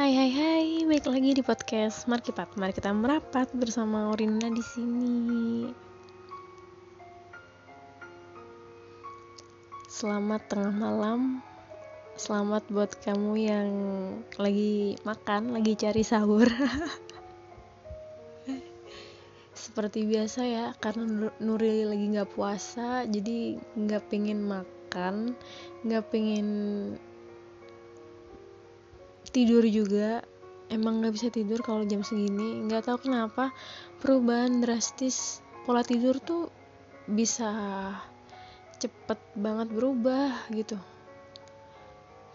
Hai hai hai, balik lagi di podcast Markipat. Mari kita merapat bersama Orina di sini. Selamat tengah malam. Selamat buat kamu yang lagi makan, lagi cari sahur. Seperti biasa ya, karena Nuril lagi nggak puasa, jadi nggak pengen makan, nggak pengen tidur juga. Emang nggak bisa tidur kalau jam segini. Nggak tahu kenapa perubahan drastis pola tidur tuh bisa cepet banget berubah gitu.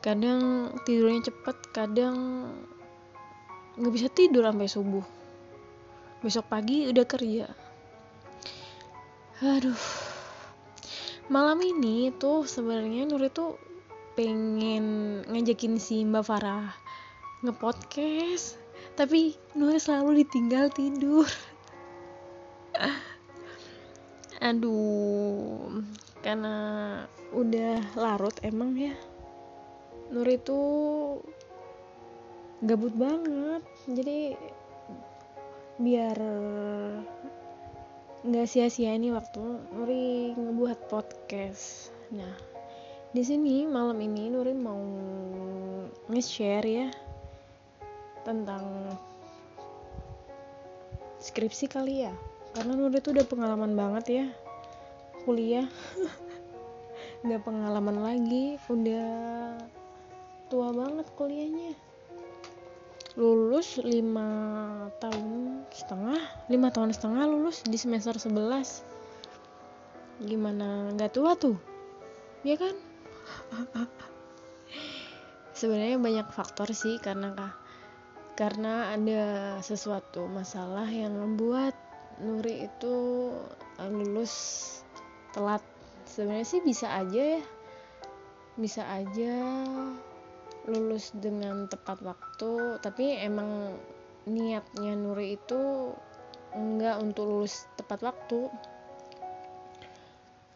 Kadang tidurnya cepet kadang nggak bisa tidur sampai subuh. Besok pagi udah kerja. Aduh. Malam ini tuh sebenarnya Nur itu pengen ngajakin si Mbak Farah ngepodcast. Tapi Nur selalu ditinggal tidur. Aduh karena udah larut emang ya. Nur itu gabut banget. Jadi biar nggak sia-sia ini waktu Nuri ngebuat podcast. Nah di sini malam ini Nuri mau nge-share ya tentang skripsi kali ya. Karena Nuri tuh udah pengalaman banget ya kuliah. Nggak pengalaman lagi udah tua banget kuliahnya. Lulus 5 tahun setengah 5 tahun setengah lulus di semester 11 gimana nggak tua tuh? Ya kan? Sebenarnya banyak faktor sih karena kah karena ada sesuatu masalah yang membuat Nuri itu eh, lulus telat. Sebenarnya sih bisa aja ya. Bisa aja lulus dengan tepat waktu tapi emang niatnya Nuri itu enggak untuk lulus tepat waktu.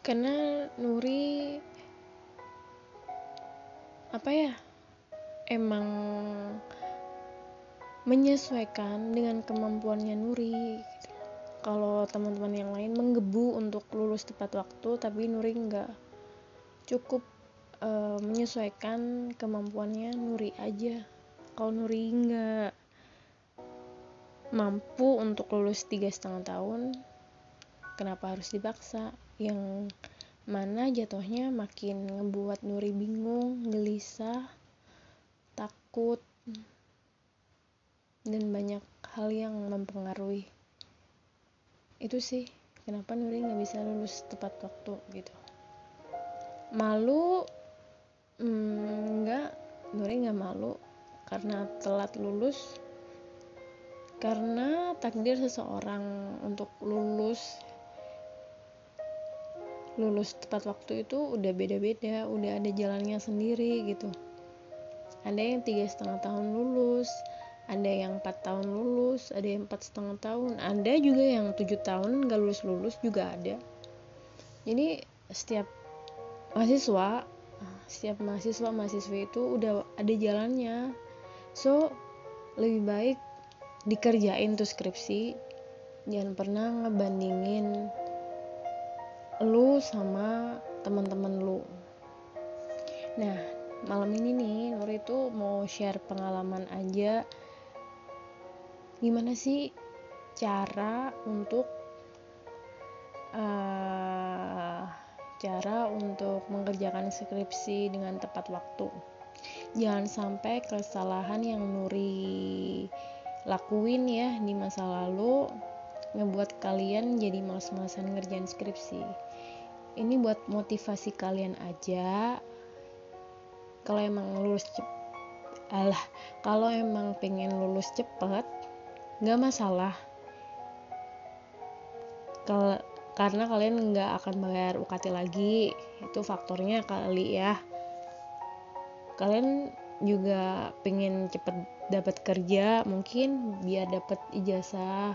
Karena Nuri apa ya emang menyesuaikan dengan kemampuannya Nuri gitu. kalau teman-teman yang lain menggebu untuk lulus tepat waktu tapi Nuri nggak cukup uh, menyesuaikan kemampuannya Nuri aja kalau Nuri nggak mampu untuk lulus tiga setengah tahun kenapa harus dipaksa yang mana jatuhnya makin ngebuat Nuri bingung gelisah takut dan banyak hal yang mempengaruhi. Itu sih kenapa Nuri nggak bisa lulus tepat waktu gitu. Malu hmm, nggak. Nuri nggak malu karena telat lulus. Karena takdir seseorang untuk lulus lulus tepat waktu itu udah beda-beda udah ada jalannya sendiri gitu. Ada yang tiga setengah tahun lulus ada yang empat tahun lulus ada yang empat setengah tahun. Ada juga yang tujuh tahun nggak lulus lulus juga ada. Jadi setiap mahasiswa setiap mahasiswa mahasiswi itu udah ada jalannya. So lebih baik dikerjain tuh skripsi. Jangan pernah ngebandingin lu sama teman-teman lu. Nah malam ini nih Nur itu mau share pengalaman aja gimana sih cara untuk uh, cara untuk mengerjakan skripsi dengan tepat waktu? Jangan sampai kesalahan yang Nuri lakuin ya di masa lalu ngebuat kalian jadi males-malesan ngerjain skripsi. Ini buat motivasi kalian aja. Kalau emang lulus cepet alah kalau emang pengen lulus cepet nggak masalah. Kal karena kalian nggak akan bayar UKT lagi itu faktornya kali ya. Kalian juga pengen cepet dapat kerja mungkin biar dapat ijazah.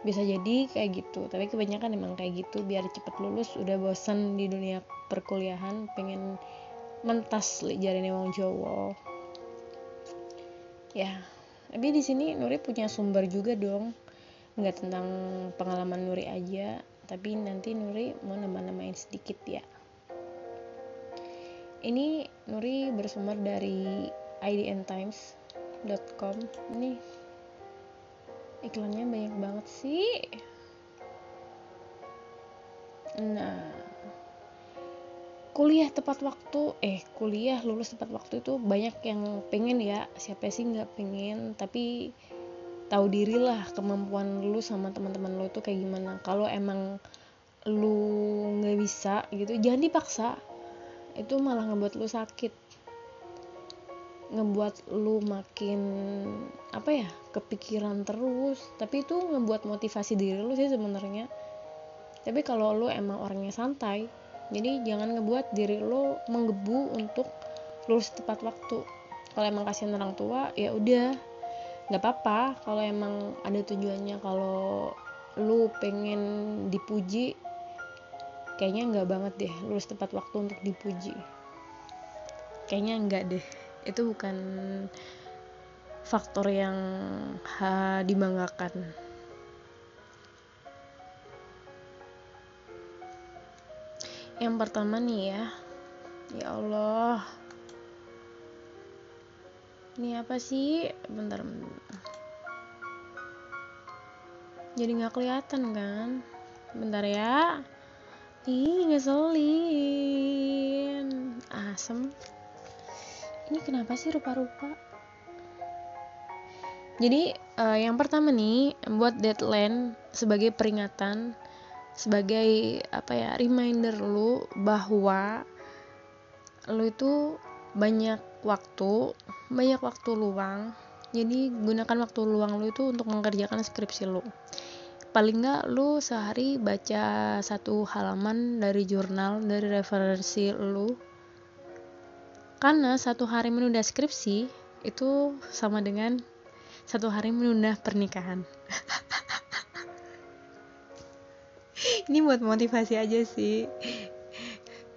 Bisa jadi kayak gitu tapi kebanyakan emang kayak gitu. Biar cepet lulus udah bosan di dunia perkuliahan pengen mentas jarinnya wong Jawa. Ya tapi di sini Nuri punya sumber juga dong. Nggak tentang pengalaman Nuri aja. Tapi nanti Nuri mau nambah-nambahin sedikit ya. Ini Nuri bersumber dari idntimes.com ini iklannya banyak banget sih. Nah kuliah tepat waktu eh kuliah lulus tepat waktu itu banyak yang pengen ya. Siapa sih nggak pengen? Tapi tahu diri lah kemampuan lu sama teman-teman lu itu kayak gimana. Kalau emang lu nggak bisa gitu jangan dipaksa. Itu malah ngebuat lu sakit. Ngebuat lu makin apa ya kepikiran terus. Tapi itu ngebuat motivasi diri lu sih sebenarnya. Tapi kalau lu emang orangnya santai jadi jangan ngebuat diri lo menggebu untuk lulus tepat waktu. Kalau emang kasihan orang tua ya udah. Nggak apa-apa. Kalau emang ada tujuannya kalau lu pengen dipuji kayaknya nggak banget deh lulus tepat waktu untuk dipuji. Kayaknya enggak deh. Itu bukan faktor yang ha dibanggakan yang pertama nih ya. Ya Allah. Ini apa sih? Bentar, jadi nggak kelihatan kan? Bentar ya. Ih ngeselin. Asem. Ini kenapa sih rupa-rupa? Jadi uh, yang pertama nih buat deadline sebagai peringatan sebagai apa ya reminder lu bahwa lu itu banyak waktu banyak waktu luang. Jadi gunakan waktu luang lu itu untuk mengerjakan skripsi lu. Paling nggak lu sehari baca satu halaman dari jurnal dari referensi lu. Karena satu hari menunda skripsi itu sama dengan satu hari menunda pernikahan ini buat motivasi aja sih.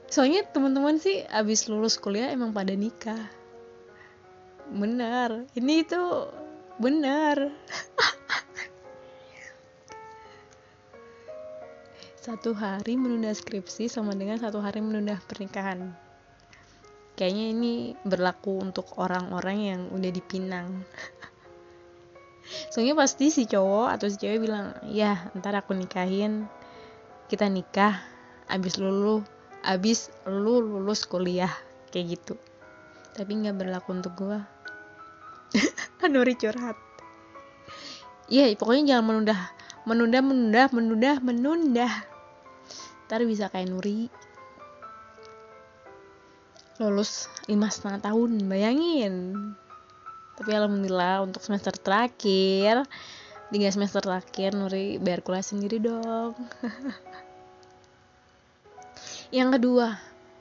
Soalnya teman-teman sih abis lulus kuliah emang pada nikah. Benar. Ini itu benar. Satu hari menunda skripsi sama dengan satu hari menunda pernikahan. Kayaknya ini berlaku untuk orang-orang yang udah dipinang. Soalnya pasti si cowok atau si cewek bilang ya ntar aku nikahin kita nikah abis lulu abis lu lulus kuliah kayak gitu. Tapi nggak berlaku untuk gue Nuri curhat. Iya yeah, pokoknya jangan menunda menunda menunda menunda menunda. Ntar bisa kayak Nuri. Lulus lima setengah tahun bayangin. Tapi alhamdulillah untuk semester terakhir tiga semester terakhir Nuri bayar kuliah sendiri dong yang kedua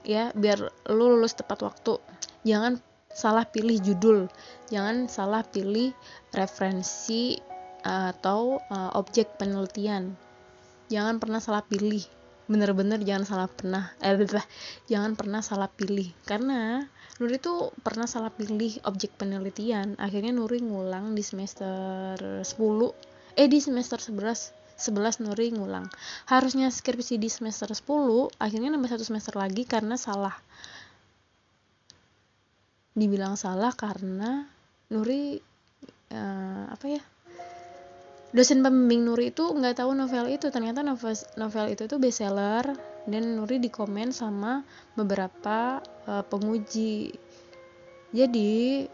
ya biar lu lulus tepat waktu jangan salah pilih judul. Jangan salah pilih referensi atau uh, objek penelitian. Jangan pernah salah pilih. Bener-bener jangan salah pernah eh jangan pernah salah pilih. Karena Nuri tuh pernah salah pilih objek penelitian. Akhirnya Nuri ngulang di semester 10 eh di semester 11 11 Nuri ngulang. Harusnya skripsi di semester 10 akhirnya nambah satu semester lagi karena salah. Dibilang salah karena Nuri uh, apa ya? Dosen pembimbing Nuri itu nggak tahu novel itu. Ternyata novel novel itu tuh bestseller dan Nuri dikomen sama beberapa uh, penguji. Jadi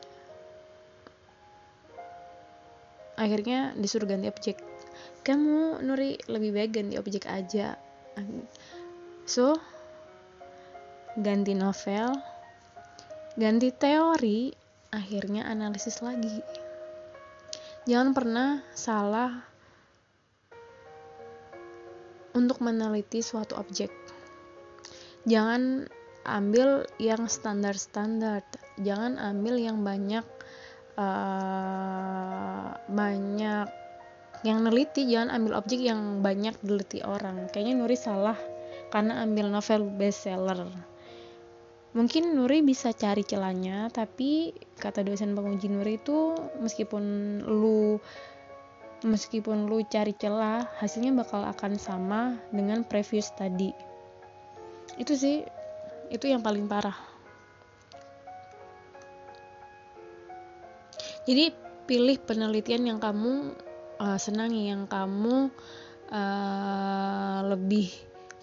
akhirnya disuruh ganti objek kamu Nuri lebih baik ganti objek aja. So ganti novel ganti teori akhirnya analisis lagi. Jangan pernah salah untuk meneliti suatu objek. Jangan ambil yang standar-standar. Jangan ambil yang banyak uh, banyak yang neliti jangan ambil objek yang banyak diliti orang. Kayaknya Nuri salah karena ambil novel bestseller. Mungkin Nuri bisa cari celahnya tapi kata dosen penguji Nuri itu meskipun lu meskipun lu cari celah hasilnya bakal akan sama dengan previous tadi. Itu sih itu yang paling parah. Jadi pilih penelitian yang kamu uh, senangi yang kamu uh, lebih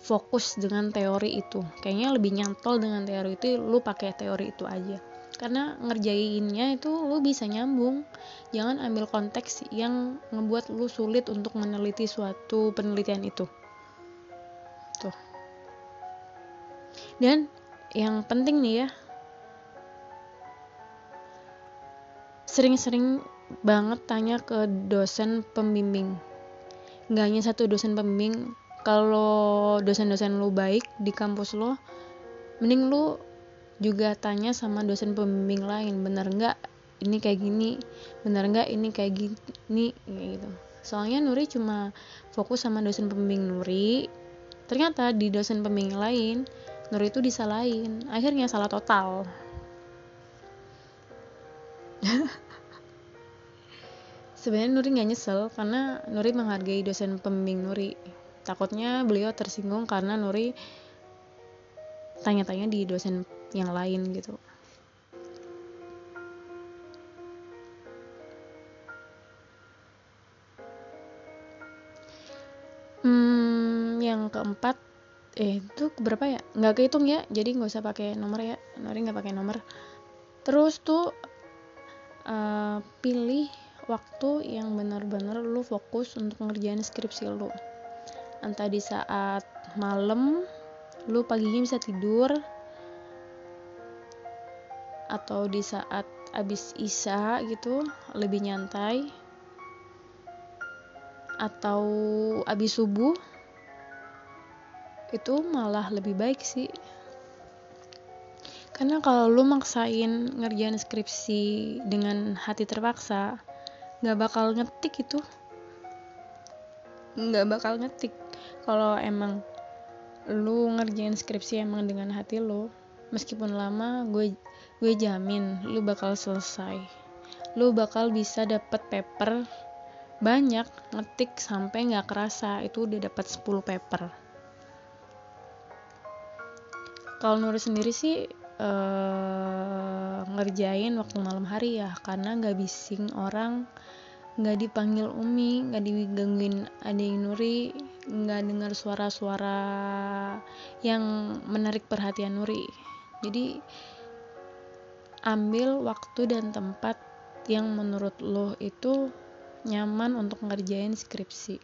fokus dengan teori itu. Kayaknya lebih nyantol dengan teori itu lu pakai teori itu aja. Karena ngerjainnya itu lu bisa nyambung. Jangan ambil konteks yang ngebuat lu sulit untuk meneliti suatu penelitian itu. Tuh. Dan yang penting nih ya sering-sering banget tanya ke dosen pembimbing. Nggak hanya satu dosen pembimbing kalau dosen-dosen lu baik di kampus lo mending lu juga tanya sama dosen pembimbing lain bener nggak ini kayak gini? Bener nggak ini kayak gini? Gitu. Soalnya Nuri cuma fokus sama dosen pembimbing Nuri. Ternyata di dosen pembimbing lain Nuri itu disalahin. Akhirnya salah total sebenarnya Nuri nggak nyesel karena Nuri menghargai dosen pembimbing Nuri. Takutnya beliau tersinggung karena Nuri tanya-tanya di dosen yang lain gitu. Hmm, yang keempat eh itu berapa ya? Nggak kehitung ya jadi nggak usah pakai nomor ya. Nuri nggak pakai nomor. Terus tuh uh, pilih waktu yang benar-benar lu fokus untuk ngerjain skripsi lu. Entah di saat malam lu paginya bisa tidur atau di saat abis isa gitu lebih nyantai atau abis subuh itu malah lebih baik sih. Karena kalau lu maksain ngerjain skripsi dengan hati terpaksa nggak bakal ngetik itu. Nggak bakal ngetik. Kalau emang lu ngerjain skripsi emang dengan hati lu meskipun lama gue gue jamin lu bakal selesai. Lu bakal bisa dapet paper banyak ngetik sampai nggak kerasa itu udah dapat 10 paper. Kalau Nuri sendiri sih uh, ngerjain waktu malam hari ya karena nggak bising orang nggak dipanggil Umi nggak digangguin adik Nuri nggak dengar suara-suara yang menarik perhatian Nuri. Jadi ambil waktu dan tempat yang menurut lo itu nyaman untuk ngerjain skripsi.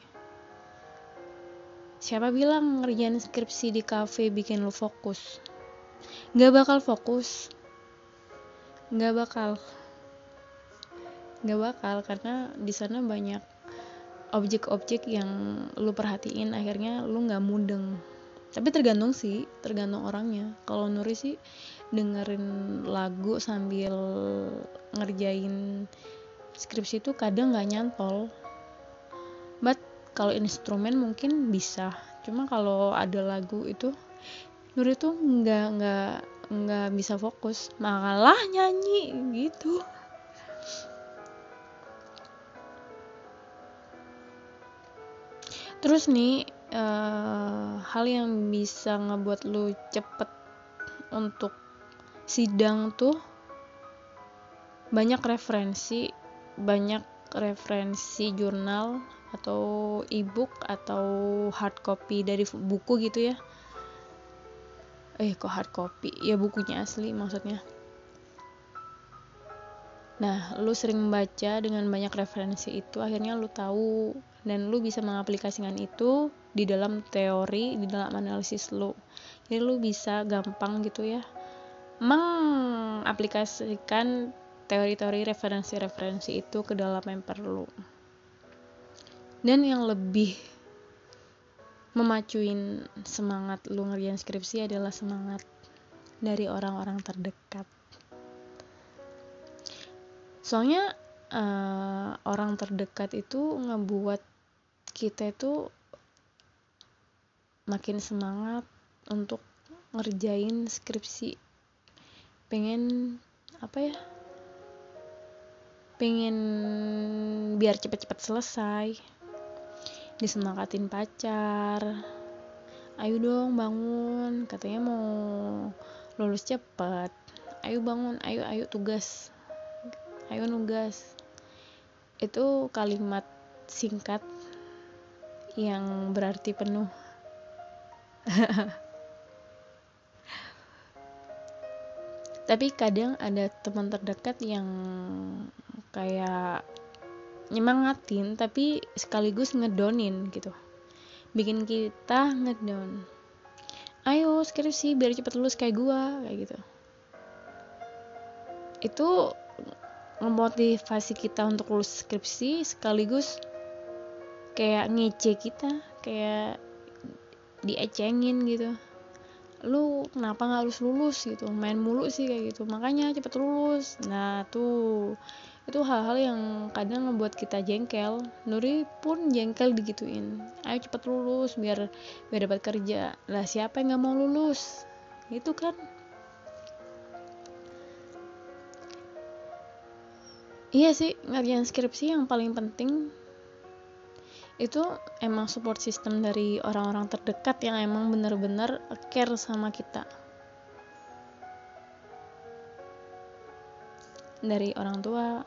Siapa bilang ngerjain skripsi di cafe bikin lo fokus? Nggak bakal fokus nggak bakal. Nggak bakal karena di sana banyak objek-objek yang lu perhatiin akhirnya lu nggak mudeng tapi tergantung sih tergantung orangnya. Kalau Nuri sih dengerin lagu sambil ngerjain skripsi itu kadang nggak nyantol. But kalau instrumen mungkin bisa. Cuma kalau ada lagu itu Nuri tuh nggak nggak nggak bisa fokus malah nyanyi gitu. Terus nih uh, hal yang bisa ngebuat lu cepet untuk sidang tuh banyak referensi banyak referensi jurnal atau ebook atau hard copy dari buku gitu ya eh kok hard copy ya bukunya asli maksudnya Nah, lu sering membaca dengan banyak referensi itu, akhirnya lu tahu dan lu bisa mengaplikasikan itu di dalam teori, di dalam analisis lu. Jadi lu bisa gampang gitu ya mengaplikasikan teori-teori referensi-referensi itu ke dalam paper lu. Dan yang lebih memacuin semangat lu ngerjain skripsi adalah semangat dari orang-orang terdekat. Soalnya uh, orang terdekat itu ngebuat kita itu makin semangat untuk ngerjain skripsi. Pengen apa ya pengen biar cepet-cepet selesai disemangatin pacar. Ayo dong bangun. Katanya mau lulus cepet. Ayo bangun ayo ayo tugas. Ayo nugas. Itu kalimat singkat yang berarti penuh. Tapi kadang ada teman terdekat yang kayak nyemangatin tapi sekaligus ngedonin gitu. Bikin kita ngedon ayo skripsi biar cepet lulus kayak gua kayak gitu. Itu memotivasi kita untuk lulus skripsi sekaligus kayak ngece kita kayak diecengin gitu. Lu kenapa nggak harus lulus gitu? Main mulu sih kayak gitu. Makanya cepet lulus. Nah tuh itu hal-hal yang kadang membuat kita jengkel. Nuri pun jengkel digituin. Ayo cepet lulus biar biar dapat kerja. Lah siapa yang nggak mau lulus? Itu kan? Iya sih ngerjain skripsi yang paling penting. Itu emang support system dari orang-orang terdekat yang emang bener-bener care sama kita dari orang tua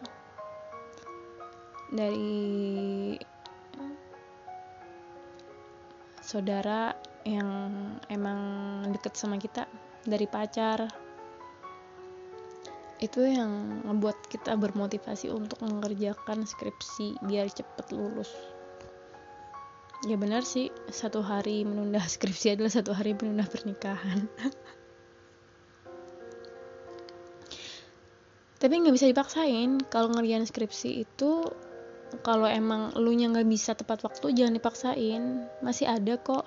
dari saudara yang emang deket sama kita dari pacar. Itu yang membuat kita bermotivasi untuk mengerjakan skripsi biar cepet lulus. Ya benar sih satu hari menunda skripsi adalah satu hari menunda pernikahan tapi nggak bisa dipaksain. Kalau ngerjain skripsi itu kalau emang lu nya nggak bisa tepat waktu jangan dipaksain. Masih ada kok.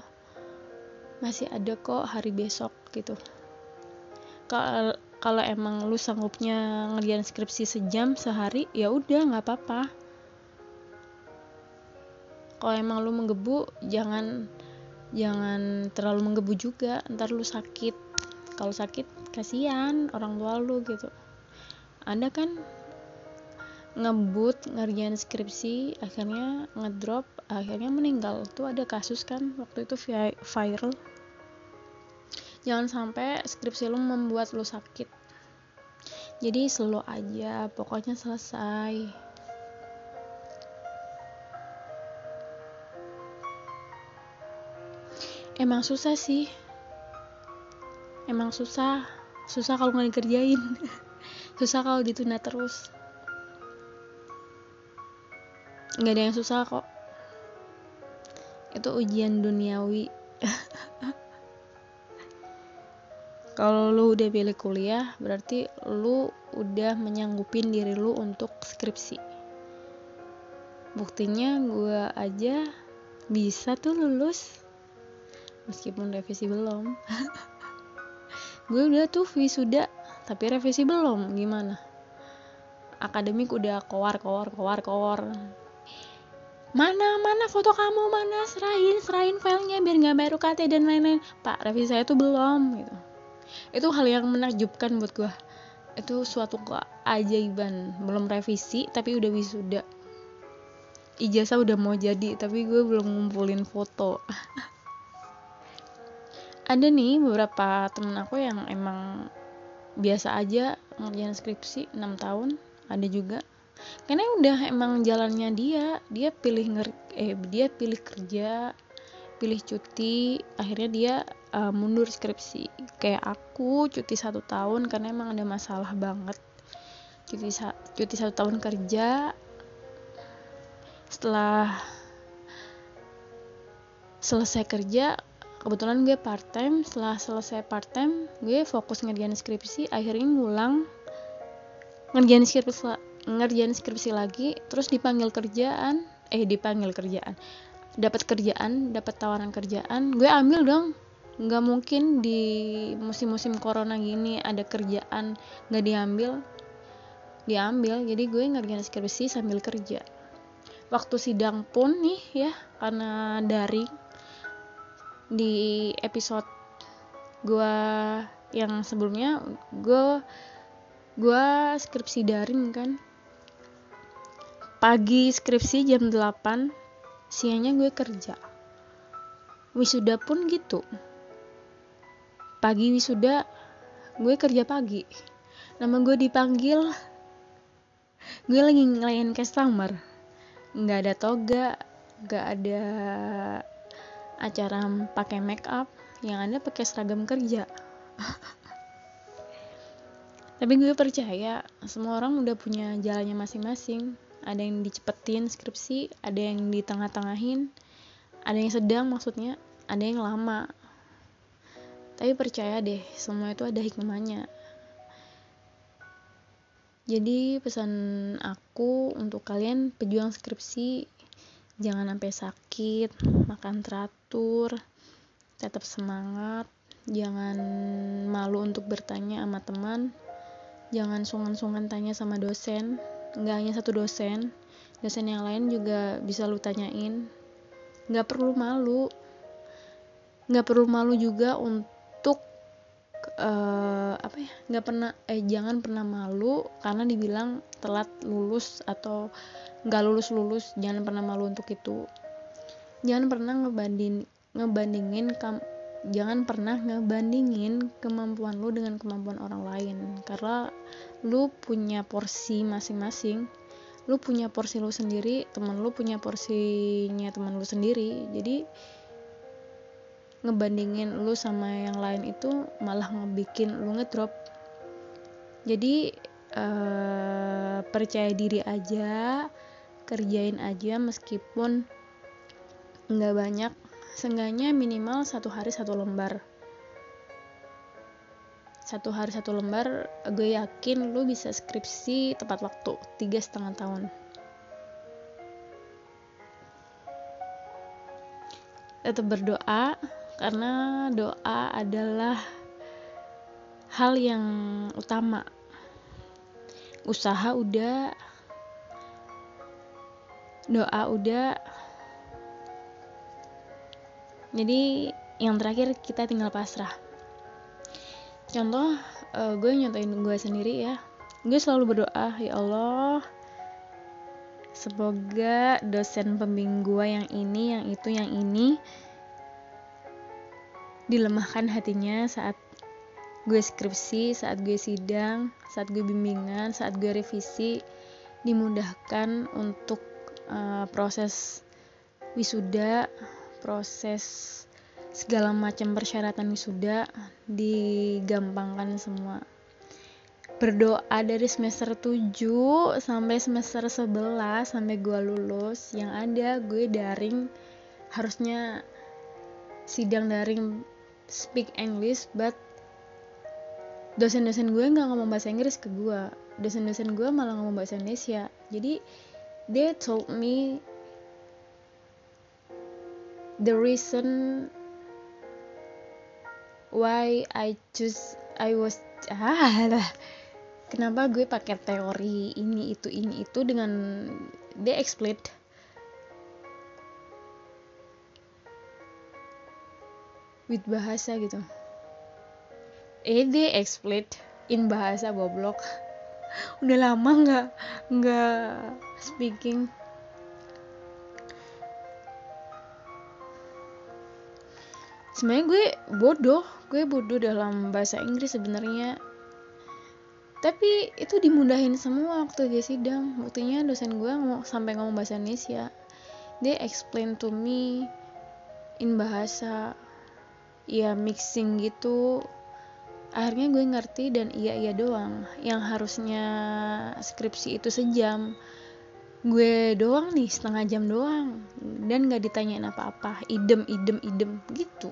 Masih ada kok hari besok gitu. Kalau emang lu sanggupnya ngerjain skripsi sejam sehari ya udah nggak apa-apa. Kalau emang lu menggebu jangan jangan terlalu menggebu juga. Ntar lu sakit. Kalau sakit kasihan orang tua lu gitu ada kan ngebut ngerjain skripsi akhirnya ngedrop akhirnya meninggal. Tuh ada kasus kan waktu itu viral. Jangan sampai skripsi lu membuat lu sakit. Jadi slow aja pokoknya selesai. Emang susah sih. Emang susah. Susah kalau nggak dikerjain susah kalau ditunda terus. Nggak ada yang susah kok. Itu ujian duniawi. Kalau lu udah pilih kuliah berarti lu udah menyanggupin diri lu untuk skripsi. Buktinya gue aja bisa tuh lulus meskipun revisi belum. Gue udah tuh wisuda tapi revisi belum gimana? Akademik udah kowar kowar kowar kowar mana mana foto kamu? Mana? Serahin serahin filenya biar nggak bayar UKT dan lain-lain. Pak revisi saya tuh belum gitu. Itu hal yang menakjubkan buat gue itu suatu keajaiban. Belum revisi tapi udah wisuda. Ijazah udah mau jadi tapi gue belum ngumpulin foto. Ada nih beberapa temen aku yang emang biasa aja ngerjain skripsi 6 tahun ada juga. Karena udah emang jalannya dia dia pilih nger eh dia pilih kerja pilih cuti akhirnya dia uh, mundur skripsi. Kayak aku cuti satu tahun karena emang ada masalah banget. Cuti sa cuti satu tahun kerja setelah selesai kerja kebetulan gue part time setelah selesai part time gue fokus ngerjain skripsi akhirnya ngulang ngerjain skripsi ngerjain skripsi lagi terus dipanggil kerjaan eh dipanggil kerjaan dapat kerjaan dapat tawaran kerjaan gue ambil dong. Nggak mungkin di musim-musim corona gini ada kerjaan nggak diambil diambil. Jadi gue ngerjain skripsi sambil kerja. Waktu sidang pun nih ya karena daring di episode gue yang sebelumnya gue gue skripsi daring kan. Pagi skripsi jam 8 siangnya gue kerja. Wisuda pun gitu. Pagi wisuda gue kerja pagi. Nama gue dipanggil gue lagi ngelayan customer nggak ada toga nggak ada acara pakai make up yang ada pakai seragam kerja. Tapi gue percaya semua orang udah punya jalannya masing-masing. Ada yang dicepetin skripsi ada yang di tengah-tengahin ada yang sedang maksudnya ada yang lama. Tapi percaya deh semua itu ada hikmahnya. Jadi pesan aku untuk kalian pejuang skripsi jangan sampai sakit makan teratur tetap semangat. Jangan malu untuk bertanya sama teman. Jangan sungkan-sungkan tanya sama dosen. Nggak hanya satu dosen dosen yang lain juga bisa lu tanyain. Nggak perlu malu. Nggak perlu malu juga untuk uh, apa ya nggak pernah eh jangan pernah malu karena dibilang telat lulus atau nggak lulus lulus jangan pernah malu untuk itu. Jangan pernah ngebanding ngebandingin kam jangan pernah ngebandingin kemampuan lu dengan kemampuan orang lain. Karena lu punya porsi masing-masing. Lu punya porsi lu sendiri teman lu punya porsinya teman lu sendiri. Jadi ngebandingin lu sama yang lain itu malah ngebikin lu ngedrop. Jadi uh, percaya diri aja kerjain aja meskipun nggak banyak. Seenggaknya minimal satu hari satu lembar. Satu hari satu lembar gue yakin lu bisa skripsi tepat waktu tiga setengah tahun. Tetap berdoa karena doa adalah hal yang utama. Usaha udah doa udah. Jadi yang terakhir kita tinggal pasrah. Contoh uh, gue nyontoin gue sendiri ya. Gue selalu berdoa ya Allah semoga dosen pembimbing gue yang ini yang itu yang ini dilemahkan hatinya saat gue skripsi saat gue sidang saat gue bimbingan saat gue revisi dimudahkan untuk uh, proses wisuda proses segala macam persyaratan wisuda digampangkan semua. Berdoa dari semester 7 sampai semester 11 sampai gue lulus yang ada gue daring harusnya sidang daring speak English but dosen-dosen gue nggak ngomong bahasa Inggris ke gue dosen-dosen gue malah ngomong bahasa Indonesia. Jadi they told me the reason why I choose I was ah kenapa gue pakai teori ini itu ini itu dengan they explain with bahasa gitu. Eh they explain in bahasa goblok udah lama nggak nggak speaking. Sebenarnya gue bodoh gue bodoh dalam bahasa Inggris sebenarnya. Tapi itu dimudahin semua waktu dia sidang. Buktinya dosen gue mau sampai ngomong bahasa Indonesia. Dia explain to me in bahasa ya mixing gitu akhirnya gue ngerti dan iya iya doang. Yang harusnya skripsi itu sejam gue doang nih setengah jam doang. Dan gak ditanyain apa-apa. Idem idem idem gitu.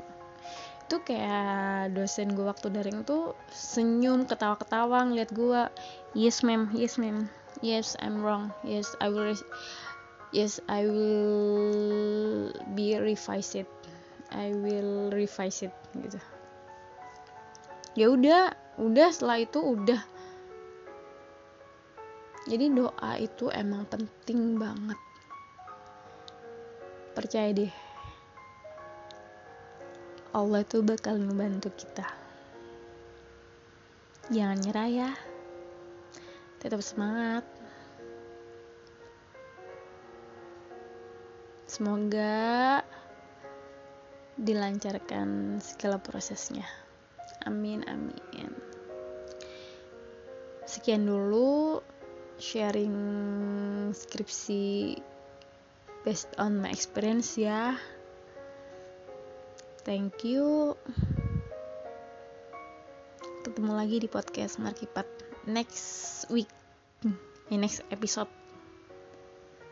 Itu kayak dosen gue waktu daring tuh senyum ketawa-ketawa ngeliat gue. Yes ma'am. Yes ma'am. Yes I'm wrong. Yes I will yes I will be revise it I will revise it gitu ya udah udah setelah itu udah. Jadi doa itu emang penting banget. Percaya deh. Allah tuh bakal ngebantu kita. Jangan nyerah ya. Tetap semangat. Semoga dilancarkan segala prosesnya amin amin. Sekian dulu sharing skripsi based on my experience ya. Thank you. Ketemu lagi di podcast Markipat next week. In next episode.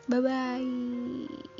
Bye bye